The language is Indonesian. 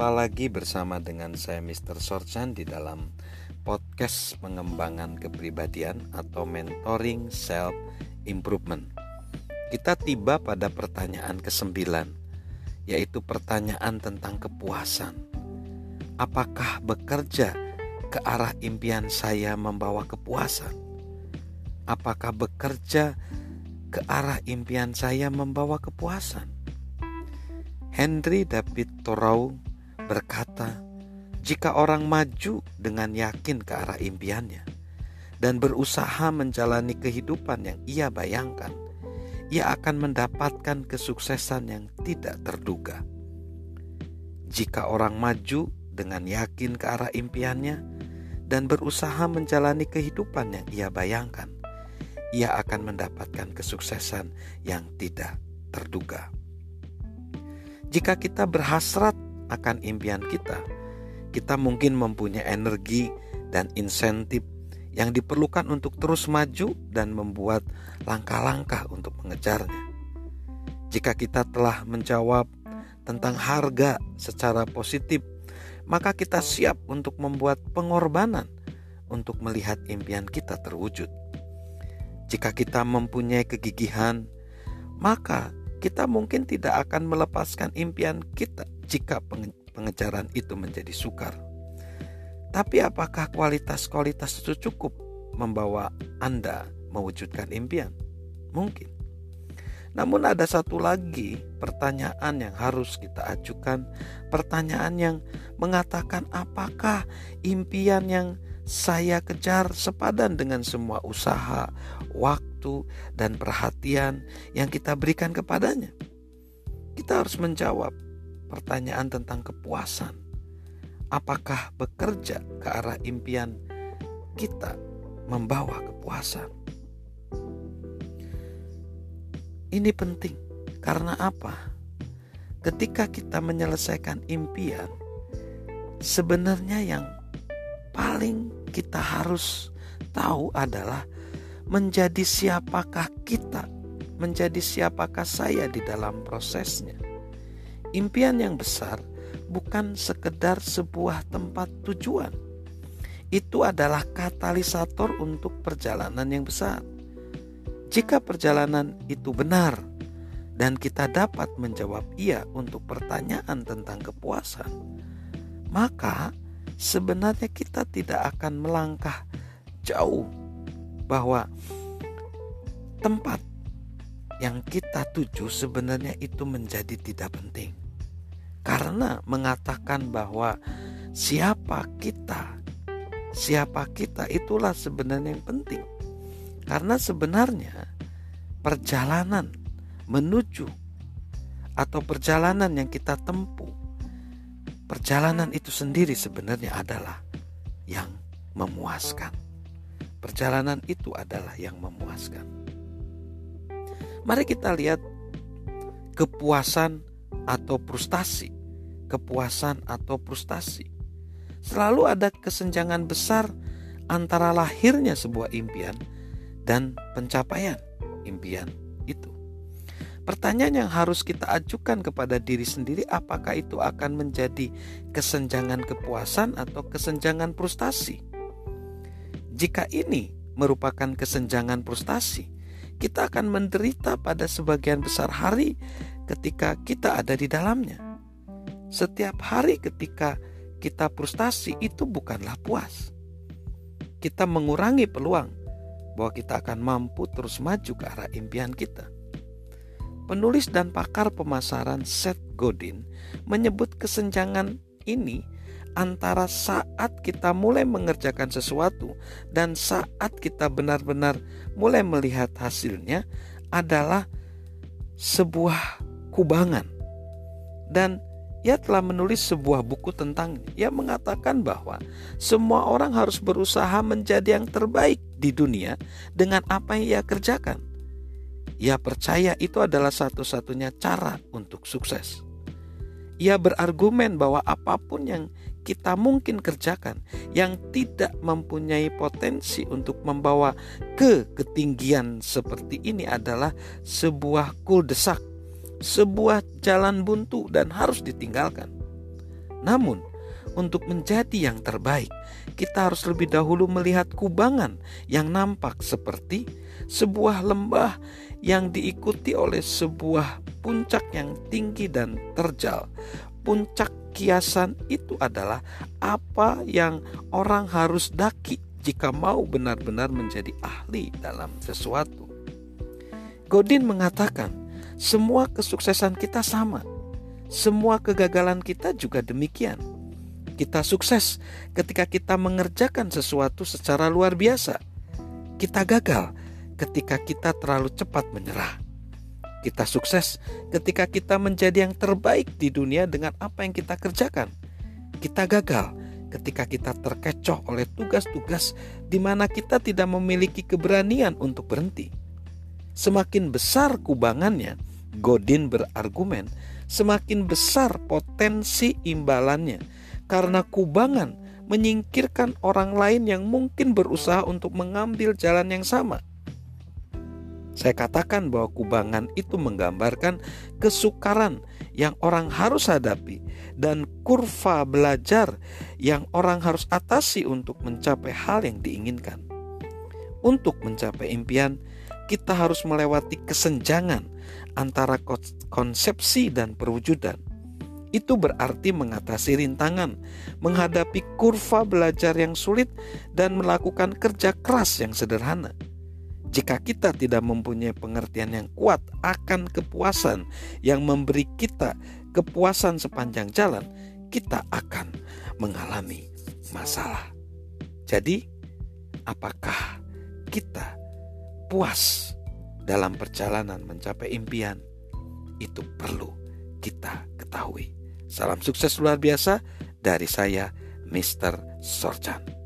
Berjumpa lagi bersama dengan saya Mr. Sorchan di dalam podcast pengembangan kepribadian atau mentoring self improvement. Kita tiba pada pertanyaan ke-9 yaitu pertanyaan tentang kepuasan. Apakah bekerja ke arah impian saya membawa kepuasan? Apakah bekerja ke arah impian saya membawa kepuasan? Henry David Thoreau berkata, "Jika orang maju dengan yakin ke arah impiannya dan berusaha menjalani kehidupan yang ia bayangkan, ia akan mendapatkan kesuksesan yang tidak terduga. Jika orang maju dengan yakin ke arah impiannya dan berusaha menjalani kehidupan yang ia bayangkan, ia akan mendapatkan kesuksesan yang tidak terduga." Jika kita berhasrat akan impian kita, kita mungkin mempunyai energi dan insentif yang diperlukan untuk terus maju dan membuat langkah-langkah untuk mengejarnya. Jika kita telah menjawab tentang harga secara positif, maka kita siap untuk membuat pengorbanan untuk melihat impian kita terwujud. Jika kita mempunyai kegigihan, maka kita mungkin tidak akan melepaskan impian kita jika pengejaran itu menjadi sukar. Tapi apakah kualitas-kualitas itu cukup membawa Anda mewujudkan impian? Mungkin. Namun ada satu lagi pertanyaan yang harus kita ajukan, pertanyaan yang mengatakan apakah impian yang saya kejar sepadan dengan semua usaha, waktu, dan perhatian yang kita berikan kepadanya. Kita harus menjawab pertanyaan tentang kepuasan. Apakah bekerja ke arah impian kita membawa kepuasan? Ini penting karena apa? Ketika kita menyelesaikan impian, sebenarnya yang paling kita harus tahu adalah menjadi siapakah kita, menjadi siapakah saya di dalam prosesnya. Impian yang besar bukan sekedar sebuah tempat tujuan. Itu adalah katalisator untuk perjalanan yang besar. Jika perjalanan itu benar dan kita dapat menjawab iya untuk pertanyaan tentang kepuasan, maka sebenarnya kita tidak akan melangkah jauh bahwa tempat yang kita tuju sebenarnya itu menjadi tidak penting. Karena mengatakan bahwa siapa kita, siapa kita itulah sebenarnya yang penting. Karena sebenarnya perjalanan menuju atau perjalanan yang kita tempuh Perjalanan itu sendiri sebenarnya adalah yang memuaskan. Perjalanan itu adalah yang memuaskan. Mari kita lihat kepuasan atau frustasi. Kepuasan atau frustasi. Selalu ada kesenjangan besar antara lahirnya sebuah impian dan pencapaian impian itu. Pertanyaan yang harus kita ajukan kepada diri sendiri apakah itu akan menjadi kesenjangan kepuasan atau kesenjangan frustasi. Jika ini merupakan kesenjangan frustasi, kita akan menderita pada sebagian besar hari ketika kita ada di dalamnya. Setiap hari ketika kita frustasi itu bukanlah puas. Kita mengurangi peluang bahwa kita akan mampu terus maju ke arah impian kita. Penulis dan pakar pemasaran Seth Godin menyebut kesenjangan ini antara saat kita mulai mengerjakan sesuatu dan saat kita benar-benar mulai melihat hasilnya adalah sebuah kubangan. Dan ia telah menulis sebuah buku tentang ia mengatakan bahwa semua orang harus berusaha menjadi yang terbaik di dunia dengan apa yang ia kerjakan. Ia percaya itu adalah satu-satunya cara untuk sukses. Ia berargumen bahwa apa pun yang kita mungkin kerjakan yang tidak mempunyai potensi untuk membawa ke ketinggian seperti ini adalah sebuah kuldesak, sebuah jalan buntu dan harus ditinggalkan. Namun, untuk menjadi yang terbaik, kita harus lebih dahulu melihat kubangan yang nampak seperti sebuah lembah yang diikuti oleh sebuah puncak yang tinggi dan terjal. Puncak kiasan itu adalah apa yang orang harus daki jika mau benar-benar menjadi ahli dalam sesuatu. Godin mengatakan, semua kesuksesan kita sama. Semua kegagalan kita juga demikian. Kita sukses ketika kita mengerjakan sesuatu secara luar biasa. Kita gagal ketika kita terlalu cepat menyerah. Kita sukses ketika kita menjadi yang terbaik di dunia dengan apa yang kita kerjakan. Kita gagal ketika kita terkecoh oleh tugas-tugas di mana kita tidak memiliki keberanian untuk berhenti. Semakin besar kubangannya, Godin berargumen, semakin besar potensi imbalannya karena kubangan menyingkirkan orang lain yang mungkin berusaha untuk mengambil jalan yang sama. Saya katakan bahwa kubangan itu menggambarkan kesukaran yang orang harus hadapi dan kurva belajar yang orang harus atasi untuk mencapai hal yang diinginkan. Untuk mencapai impian, kita harus melewati kesenjangan antara konsepsi dan perwujudan. Itu berarti mengatasi rintangan, menghadapi kurva belajar yang sulit, dan melakukan kerja keras yang sederhana. Jika kita tidak mempunyai pengertian yang kuat akan kepuasan yang memberi kita kepuasan sepanjang jalan, kita akan mengalami masalah. Jadi, apakah kita puas dalam perjalanan mencapai impian? Itu perlu kita ketahui. Salam sukses luar biasa dari saya, Mr. Sorchan.